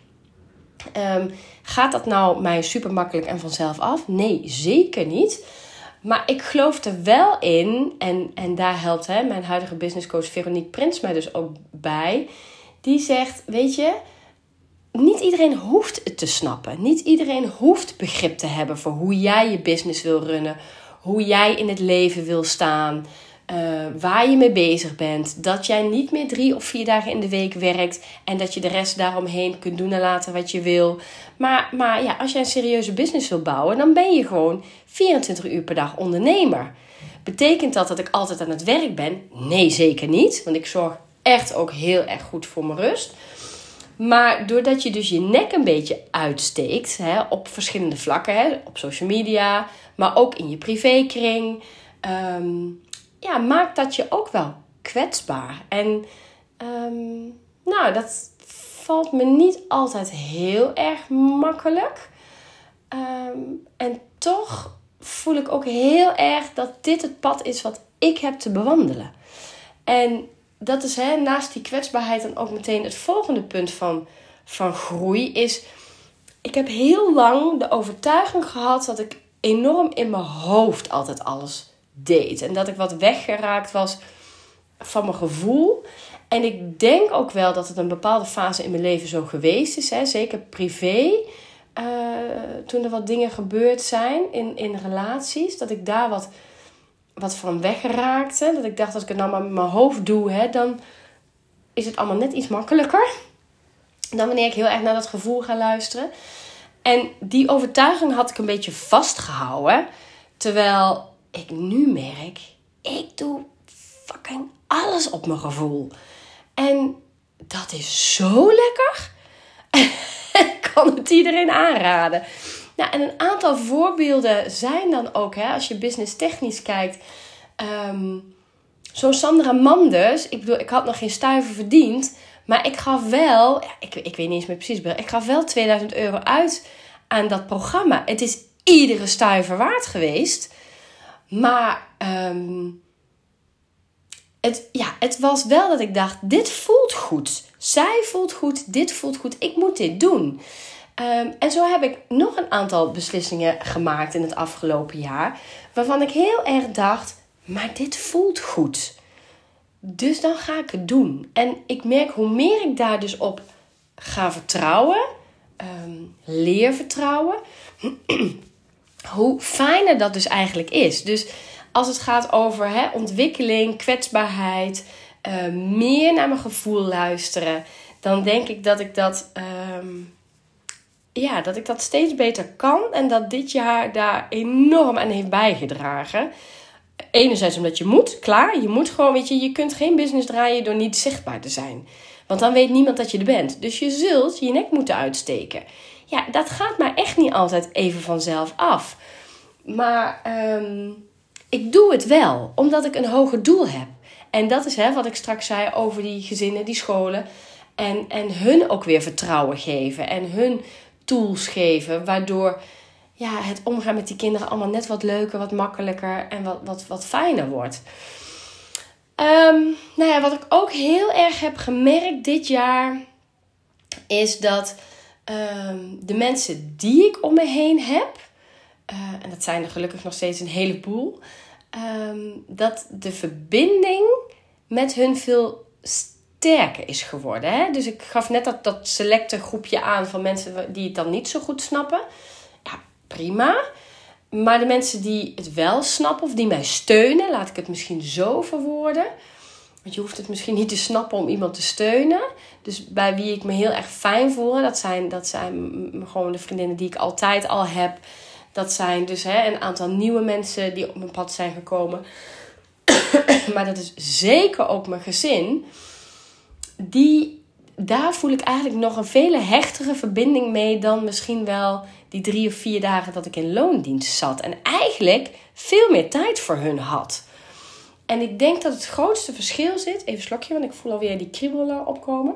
Um, gaat dat nou mij super makkelijk en vanzelf af? Nee, zeker niet. Maar ik geloof er wel in, en, en daar helpt hè, mijn huidige businesscoach Veronique Prins mij dus ook bij. Die zegt: Weet je, niet iedereen hoeft het te snappen. Niet iedereen hoeft begrip te hebben voor hoe jij je business wil runnen, hoe jij in het leven wil staan. Uh, waar je mee bezig bent. Dat jij niet meer drie of vier dagen in de week werkt en dat je de rest daaromheen kunt doen en laten wat je wil. Maar, maar ja, als jij een serieuze business wil bouwen, dan ben je gewoon 24 uur per dag ondernemer. Betekent dat dat ik altijd aan het werk ben? Nee, zeker niet. Want ik zorg echt ook heel erg goed voor mijn rust. Maar doordat je dus je nek een beetje uitsteekt hè, op verschillende vlakken, hè, op social media, maar ook in je privékring. Um, ja, maakt dat je ook wel kwetsbaar. En um, nou, dat valt me niet altijd heel erg makkelijk. Um, en toch voel ik ook heel erg dat dit het pad is wat ik heb te bewandelen. En dat is hè, naast die kwetsbaarheid dan ook meteen het volgende punt van, van groei is. Ik heb heel lang de overtuiging gehad dat ik enorm in mijn hoofd altijd alles deed. En dat ik wat weggeraakt was van mijn gevoel. En ik denk ook wel dat het een bepaalde fase in mijn leven zo geweest is. Hè? Zeker privé. Uh, toen er wat dingen gebeurd zijn in, in relaties. Dat ik daar wat, wat van weggeraakte. Dat ik dacht, als ik het nou maar met mijn hoofd doe, hè, dan is het allemaal net iets makkelijker. Dan wanneer ik heel erg naar dat gevoel ga luisteren. En die overtuiging had ik een beetje vastgehouden. Terwijl ik nu merk, ik doe fucking alles op mijn gevoel. En dat is zo lekker. [LAUGHS] ik kan het iedereen aanraden. Nou, en een aantal voorbeelden zijn dan ook, hè, als je business technisch kijkt. Um, zo'n Sandra Manders, ik bedoel, ik had nog geen stuiver verdiend. Maar ik gaf wel, ik, ik weet niet eens meer precies, ik gaf wel 2000 euro uit aan dat programma. Het is iedere stuiver waard geweest. Maar ehm, het, ja, het was wel dat ik dacht: dit voelt goed. Zij voelt goed, dit voelt goed. Ik moet dit doen. Ehm, en zo heb ik nog een aantal beslissingen gemaakt in het afgelopen jaar. Waarvan ik heel erg dacht: maar dit voelt goed. Dus dan ga ik het doen. En ik merk hoe meer ik daar dus op ga vertrouwen, um, leer vertrouwen, hoe fijner dat dus eigenlijk is. Dus als het gaat over hè, ontwikkeling, kwetsbaarheid, uh, meer naar mijn gevoel luisteren, dan denk ik dat ik dat, um, ja, dat ik dat steeds beter kan en dat dit jaar daar enorm aan heeft bijgedragen. Enerzijds omdat je moet, klaar, je moet gewoon, weet je, je kunt geen business draaien door niet zichtbaar te zijn. Want dan weet niemand dat je er bent. Dus je zult je nek moeten uitsteken. Ja, dat gaat maar echt niet altijd even vanzelf af. Maar um, ik doe het wel, omdat ik een hoger doel heb. En dat is hè, wat ik straks zei over die gezinnen, die scholen. En, en hun ook weer vertrouwen geven. En hun tools geven. Waardoor ja, het omgaan met die kinderen allemaal net wat leuker, wat makkelijker en wat, wat, wat fijner wordt. Um, nou ja, wat ik ook heel erg heb gemerkt dit jaar. Is dat um, de mensen die ik om me heen heb. Uh, en dat zijn er gelukkig nog steeds een heleboel. Um, dat de verbinding met hun veel sterker is geworden. Hè? Dus ik gaf net dat, dat selecte groepje aan van mensen die het dan niet zo goed snappen. Ja, prima. Maar de mensen die het wel snappen of die mij steunen, laat ik het misschien zo verwoorden. Want je hoeft het misschien niet te snappen om iemand te steunen. Dus bij wie ik me heel erg fijn voel, dat zijn, dat zijn gewoon de vriendinnen die ik altijd al heb. Dat zijn dus hè, een aantal nieuwe mensen die op mijn pad zijn gekomen. [COUGHS] maar dat is zeker ook mijn gezin. Die, daar voel ik eigenlijk nog een vele hechtere verbinding mee dan misschien wel die drie of vier dagen dat ik in loondienst zat. En eigenlijk veel meer tijd voor hun had. En ik denk dat het grootste verschil zit. Even een slokje, want ik voel alweer die kriebelen opkomen.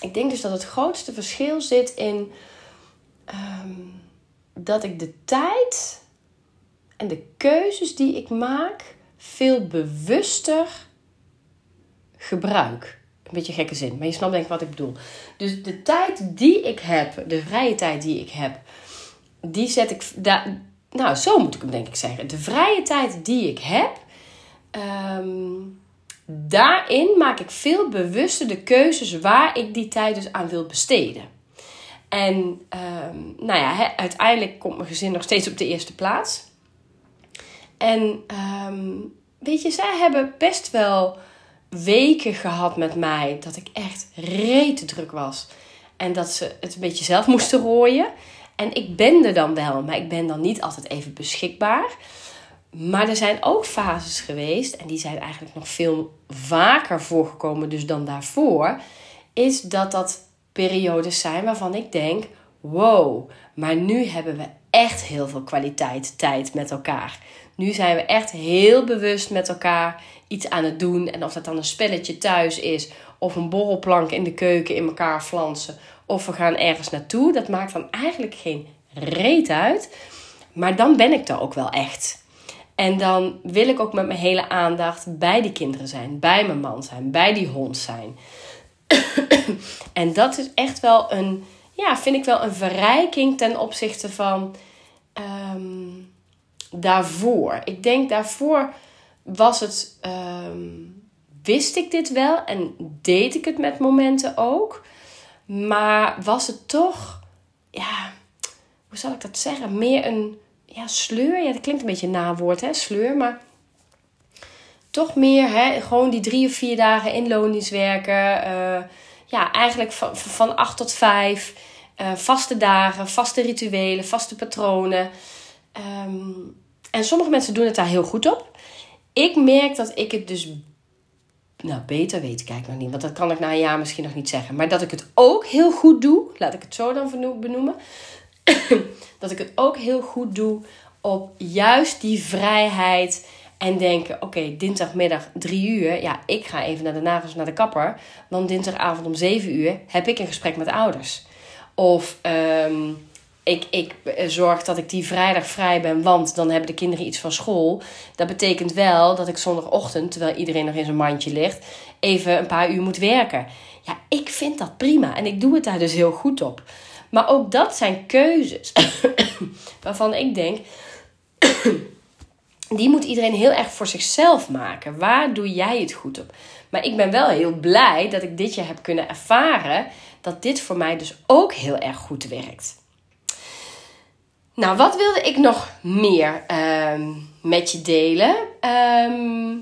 Ik denk dus dat het grootste verschil zit in Ehm, dat ik de tijd en de keuzes die ik maak veel bewuster gebruik. Een beetje gekke zin, maar je snapt denk ik wat ik bedoel. Dus de tijd die ik heb, de vrije tijd die ik heb, die zet ik. daar. Nou, zo moet ik hem denk ik zeggen. De vrije tijd die ik heb, ehm, daarin maak ik veel bewuster de keuzes waar ik die tijd dus aan wil besteden. En ehm, nou ja, uiteindelijk komt mijn gezin nog steeds op de eerste plaats. En ehm, weet je, zij hebben best wel weken gehad met mij dat ik echt rete druk was. En dat ze het een beetje zelf moesten rooien. En ik ben er dan wel, maar ik ben dan niet altijd even beschikbaar. Maar er zijn ook fases geweest, en die zijn eigenlijk nog veel vaker voorgekomen dus dan daarvoor, is dat dat periodes zijn waarvan ik denk: wow, maar nu hebben we echt heel veel kwaliteit tijd met elkaar. Nu zijn we echt heel bewust met elkaar iets aan het doen. En of dat dan een spelletje thuis is, of een borrelplank in de keuken in elkaar flansen, of we gaan ergens naartoe, dat maakt dan eigenlijk geen reet uit. Maar dan ben ik er ook wel echt. En dan wil ik ook met mijn hele aandacht bij die kinderen zijn, bij mijn man zijn, bij die hond zijn. [CLEARS THROAT] en dat is echt wel een, ja, vind ik wel een verrijking ten opzichte van ehm, daarvoor. Ik denk daarvoor was het, ehm, wist ik dit wel en deed ik het met momenten ook. Maar was het toch, ja, hoe zal ik dat zeggen? Meer een ja, sleur. Ja, dat klinkt een beetje een nawoord, hè, sleur. Maar toch meer hè, gewoon die drie of vier dagen in werken. Uh, ja, eigenlijk van, van acht tot vijf. Uh, vaste dagen, vaste rituelen, vaste patronen. Um, en sommige mensen doen het daar heel goed op. Ik merk dat ik het dus nou, beter weet, kijk nog niet. Want dat kan ik na een jaar misschien nog niet zeggen. Maar dat ik het ook heel goed doe, laat ik het zo dan benoemen. [COUGHS] dat ik het ook heel goed doe op juist die vrijheid En denken, oké, dinsdagmiddag drie uur. Ja, ik ga even naar de nagels naar de kapper. Want dinsdagavond om zeven uur heb ik een gesprek met ouders. Of ehm, ik, ik zorg dat ik die vrijdag vrij ben, want dan hebben de kinderen iets van school. Dat betekent wel dat ik zondagochtend, terwijl iedereen nog in zijn mandje ligt, even een paar uur moet werken. Ja, ik vind dat prima en ik doe het daar dus heel goed op. Maar ook dat zijn keuzes [COUGHS] waarvan ik denk, [COUGHS] die moet iedereen heel erg voor zichzelf maken. Waar doe jij het goed op? Maar ik ben wel heel blij dat ik dit jaar heb kunnen ervaren dat dit voor mij dus ook heel erg goed werkt. Nou, wat wilde ik nog meer ehm, met je delen? Ehm,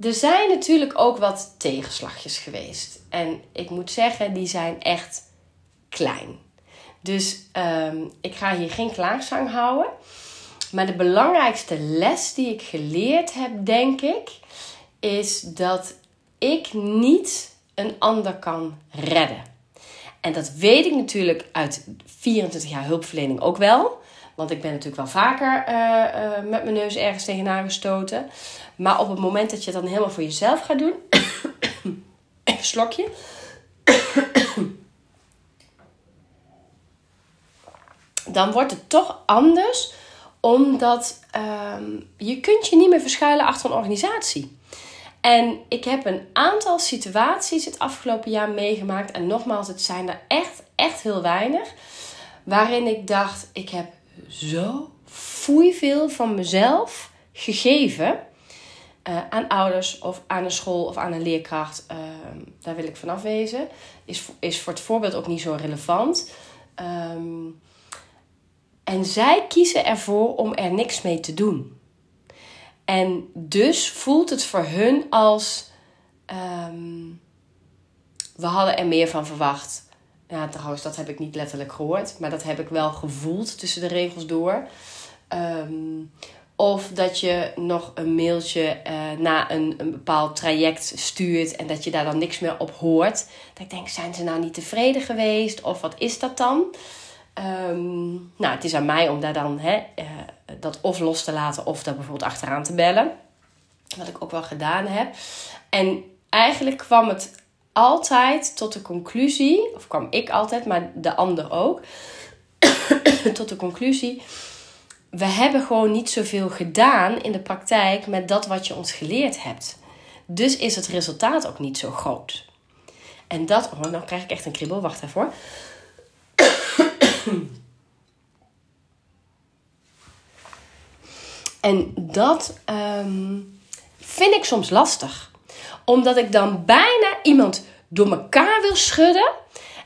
er zijn natuurlijk ook wat tegenslagjes geweest. En ik moet zeggen, die zijn echt klein. Dus ehm, ik ga hier geen klaagzang houden. Maar de belangrijkste les die ik geleerd heb, denk ik, is dat ik niet een ander kan redden. En dat weet ik natuurlijk uit 24 jaar hulpverlening ook wel. Want ik ben natuurlijk wel vaker uh, uh, met mijn neus ergens tegenaan gestoten. Maar op het moment dat je het dan helemaal voor jezelf gaat doen. [COUGHS] even slokje. [COUGHS] dan wordt het toch anders. Omdat um, je kunt je niet meer verschuilen achter een organisatie. En ik heb een aantal situaties het afgelopen jaar meegemaakt. En nogmaals, het zijn er echt, echt heel weinig. Waarin ik dacht, ik heb zo foei veel van mezelf gegeven. Uh, aan ouders of aan een school of aan een leerkracht. Uh, daar wil ik vanaf wezen. Is, is voor het voorbeeld ook niet zo relevant. Um, en zij kiezen ervoor om er niks mee te doen. En dus voelt het voor hun als. Um, we hadden er meer van verwacht. Ja, trouwens, dat heb ik niet letterlijk gehoord, maar dat heb ik wel gevoeld tussen de regels door. Um, of dat je nog een mailtje uh, na een, een bepaald traject stuurt en dat je daar dan niks meer op hoort. Dat ik denk, zijn ze nou niet tevreden geweest? Of wat is dat dan? Um, nou, het is aan mij om daar dan hè, uh, dat of los te laten of daar bijvoorbeeld achteraan te bellen. Wat ik ook wel gedaan heb. En eigenlijk kwam het altijd tot de conclusie, of kwam ik altijd, maar de ander ook, [COUGHS] tot de conclusie. We hebben gewoon niet zoveel gedaan in de praktijk met dat wat je ons geleerd hebt. Dus is het resultaat ook niet zo groot. En dat, oh, nou krijg ik echt een kribbel, wacht even. [CLEARS THROAT] En dat um, vind ik soms lastig. Omdat ik dan bijna iemand door elkaar wil schudden.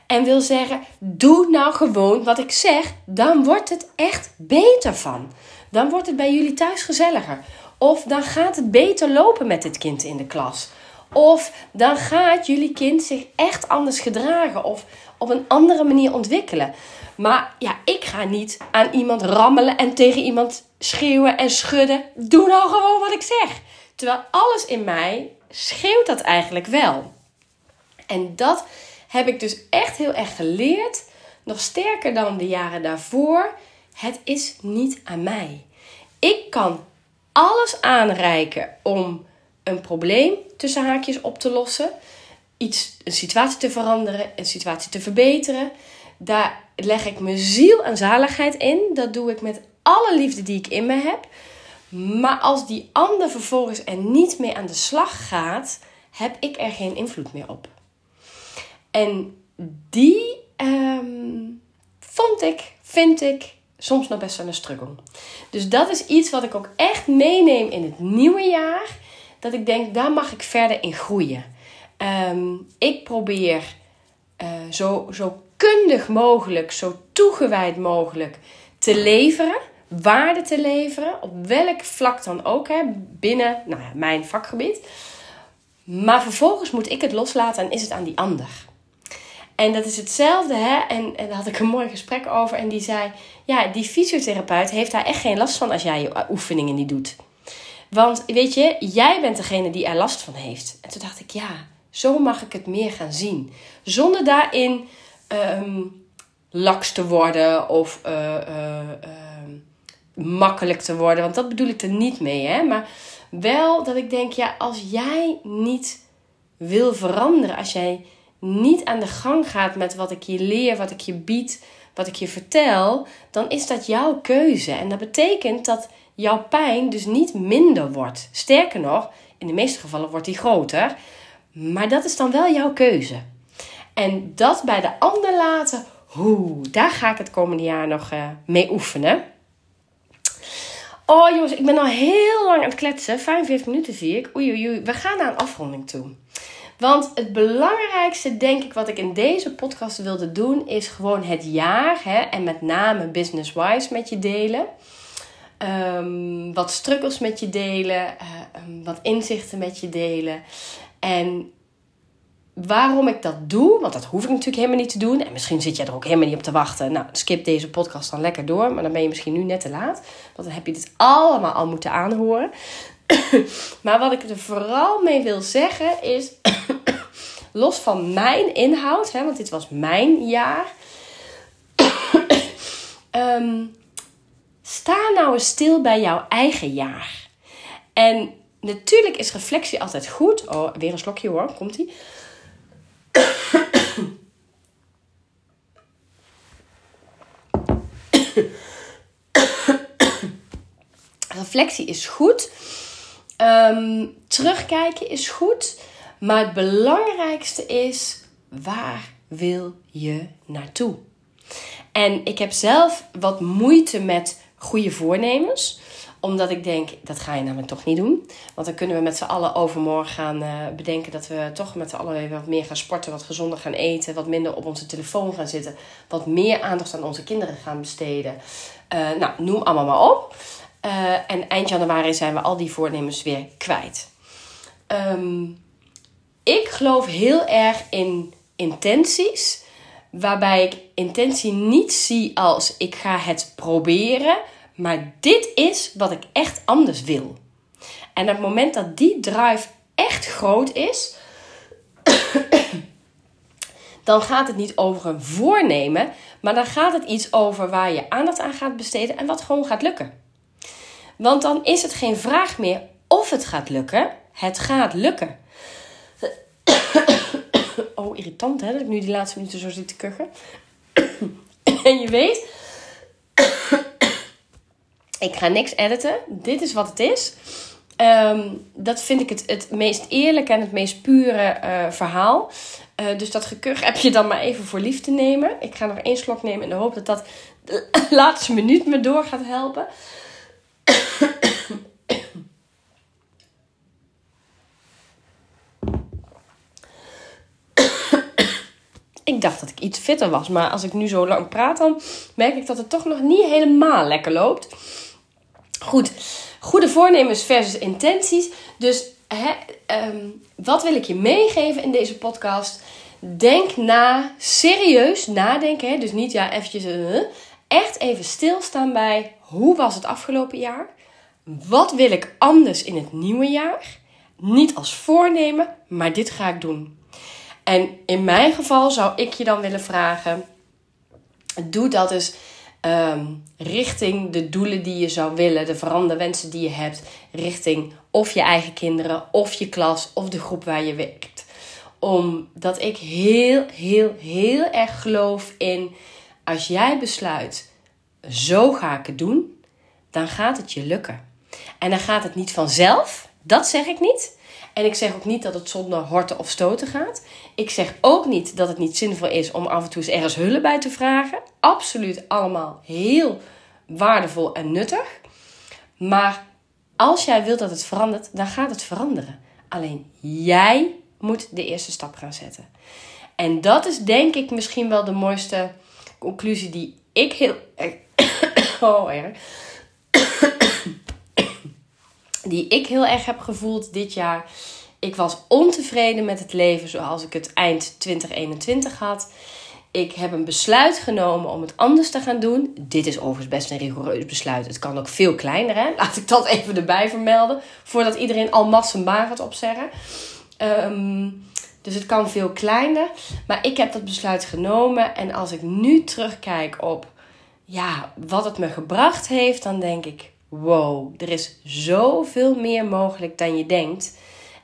En wil zeggen: Doe nou gewoon wat ik zeg. Dan wordt het echt beter van. Dan wordt het bij jullie thuis gezelliger. Of dan gaat het beter lopen met dit kind in de klas. Of dan gaat jullie kind zich echt anders gedragen. Of op een andere manier ontwikkelen. Maar ja, ik ga niet aan iemand rammelen en tegen iemand schreeuwen en schudden. Doe nou gewoon wat ik zeg. Terwijl alles in mij schreeuwt dat eigenlijk wel. En dat heb ik dus echt heel erg geleerd. Nog sterker dan de jaren daarvoor. Het is niet aan mij. Ik kan alles aanreiken om een probleem tussen haakjes op te lossen. Iets, een situatie te veranderen, een situatie te verbeteren. Daar leg ik mijn ziel en zaligheid in. Dat doe ik met alle liefde die ik in me heb. Maar als die ander vervolgens er niet mee aan de slag gaat, heb ik er geen invloed meer op. En die um, vond ik, vind ik soms nog best wel een struggle. Dus dat is iets wat ik ook echt meeneem in het nieuwe jaar. Dat ik denk, daar mag ik verder in groeien. Um, ik probeer uh, zo, zo kundig mogelijk, zo toegewijd mogelijk te leveren, waarde te leveren, op welk vlak dan ook, hè, binnen nou ja, mijn vakgebied. Maar vervolgens moet ik het loslaten en is het aan die ander. En dat is hetzelfde, hè? En, en daar had ik een mooi gesprek over. En die zei: Ja, die fysiotherapeut heeft daar echt geen last van als jij je oefeningen niet doet. Want weet je, jij bent degene die er last van heeft. En toen dacht ik: Ja, zo mag ik het meer gaan zien. Zonder daarin um, laks te worden of uh, uh, makkelijk te worden. Want dat bedoel ik er niet mee. Hè? Maar Wel dat ik denk, ja, als jij niet wil veranderen, als jij niet aan de gang gaat met wat ik je leer, wat ik je bied, wat ik je vertel, dan is dat jouw keuze. En dat betekent dat jouw pijn dus niet minder wordt. Sterker nog, in de meeste gevallen wordt die groter. Maar dat is dan wel jouw keuze. En dat bij de ander laten, hoe, daar ga ik het komende jaar nog uh, mee oefenen. Oh jongens, ik ben al heel lang aan het kletsen. 45 minuten zie ik. Oei, oei, oei. We gaan naar een afronding toe. Want het belangrijkste, denk ik, wat ik in deze podcast wilde doen, is gewoon het jaar hè, en met name business-wise met je delen. Um, wat struggles met je delen, uh, wat inzichten met je delen. En waarom ik dat doe, want dat hoef ik natuurlijk helemaal niet te doen. En misschien zit jij er ook helemaal niet op te wachten. Nou, skip deze podcast dan lekker door, maar dan ben je misschien nu net te laat. Want dan heb je dit allemaal al moeten aanhoren. [COUGHS] maar wat ik er vooral mee wil zeggen is, [COUGHS] los van mijn inhoud, hè, want dit was mijn jaar. um, [COUGHS] sta nou eens stil bij jouw eigen jaar. En natuurlijk is reflectie altijd goed. Oh, weer een slokje hoor, komt ie. reflectie is goed. Ehm, terugkijken is goed. Maar het belangrijkste is, waar wil je naartoe? En ik heb zelf wat moeite met goede voornemens omdat ik denk, dat ga je namelijk toch niet doen. Want dan kunnen we met z'n allen overmorgen gaan uh, bedenken dat we toch met z'n allen weer wat meer gaan sporten, wat gezonder gaan eten, wat minder op onze telefoon gaan zitten, wat meer aandacht aan onze kinderen gaan besteden. Uh, nou, noem allemaal maar op. Uh, en eind januari zijn we al die voornemens weer kwijt. Um, ik geloof heel erg in intenties. Waarbij ik intentie niet zie als ik ga het proberen. Maar dit is wat ik echt anders wil. En op het moment dat die drive echt groot is. [COUGHS] dan gaat het niet over een voornemen. Maar dan gaat het iets over waar je aandacht aan gaat besteden. En wat gewoon gaat lukken. Want dan is het geen vraag meer of het gaat lukken. Het gaat lukken. [COUGHS] oh, irritant hè, dat ik nu die laatste minuten zo zit te kuchen. [COUGHS] en je weet, ik ga niks editen. Dit is wat het is. Ehm, dat vind ik het, het meest eerlijke en het meest pure uh, verhaal. Uh, dus dat gekuch heb je dan maar even voor lief te nemen. Ik ga nog één slok nemen in de hoop dat dat de [COUGHS] laatste minuut me door gaat helpen. [COUGHS] Ik dacht dat ik iets fitter was, maar als ik nu zo lang praat, dan merk ik dat het toch nog niet helemaal lekker loopt. Goed, goede voornemens versus intenties. Dus hè, um, wat wil ik je meegeven in deze podcast? Denk na, serieus nadenken. Hè? Dus niet ja, eventjes, uh, echt even stilstaan bij hoe was het afgelopen jaar? Wat wil ik anders in het nieuwe jaar? Niet als voornemen, maar dit ga ik doen. En in mijn geval zou ik je dan willen vragen: doe dat dus um, richting de doelen die je zou willen, de veranderwensen die je hebt, richting of je eigen kinderen, of je klas, of de groep waar je werkt. Omdat ik heel, heel, heel erg geloof in als jij besluit, zo ga ik het doen, dan gaat het je lukken. En dan gaat het niet vanzelf, dat zeg ik niet. En ik zeg ook niet dat het zonder horten of stoten gaat. Ik zeg ook niet dat het niet zinvol is om af en toe eens ergens hulp bij te vragen. Absoluut allemaal heel waardevol en nuttig. Maar als jij wilt dat het verandert, dan gaat het veranderen. Alleen jij moet de eerste stap gaan zetten. En dat is denk ik misschien wel de mooiste conclusie die ik heel. [COUGHS] Oh, erg. Die ik heel erg heb gevoeld dit jaar ik was ontevreden met het leven zoals ik het eind 2021 had. Ik heb een besluit genomen om het anders te gaan doen. Dit is overigens best een rigoureus besluit. Het kan ook veel kleiner, hè? Laat ik dat [LAUGHS] even erbij vermelden. Voordat iedereen al mas en baan gaat opzeggen. Ehm, dus het kan veel kleiner. Maar ik heb dat besluit genomen. En als ik nu terugkijk op ja, wat het me gebracht heeft, dan denk ik: wow, er is zoveel meer mogelijk dan je denkt.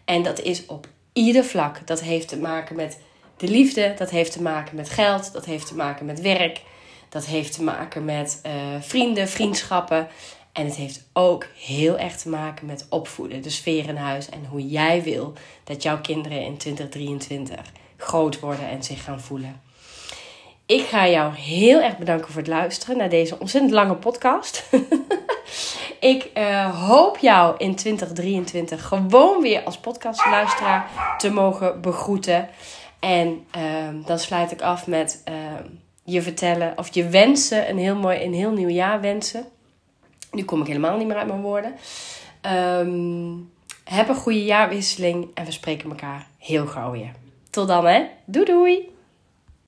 En dat is op ieder vlak. Dat heeft te maken met de liefde, dat heeft te maken met geld, dat heeft te maken met werk, dat heeft te maken met uh, vrienden, vriendschappen. En het heeft ook heel erg te maken met opvoeden, de sfeer in huis en hoe jij wil dat jouw kinderen in 2023 groot worden en zich gaan voelen. Ik ga jou heel erg bedanken voor het luisteren naar deze ontzettend lange podcast. [LAUGHS] ik uh, hoop jou in 2023 gewoon weer als podcastluisteraar te mogen begroeten. En uh, dan sluit ik af met uh, je vertellen of je wensen, een heel mooi, een heel nieuw jaar wensen. Nu kom ik helemaal niet meer uit mijn woorden. Um, heb een goede jaarwisseling en we spreken elkaar heel gauw weer. Tot dan hè. Doei doei.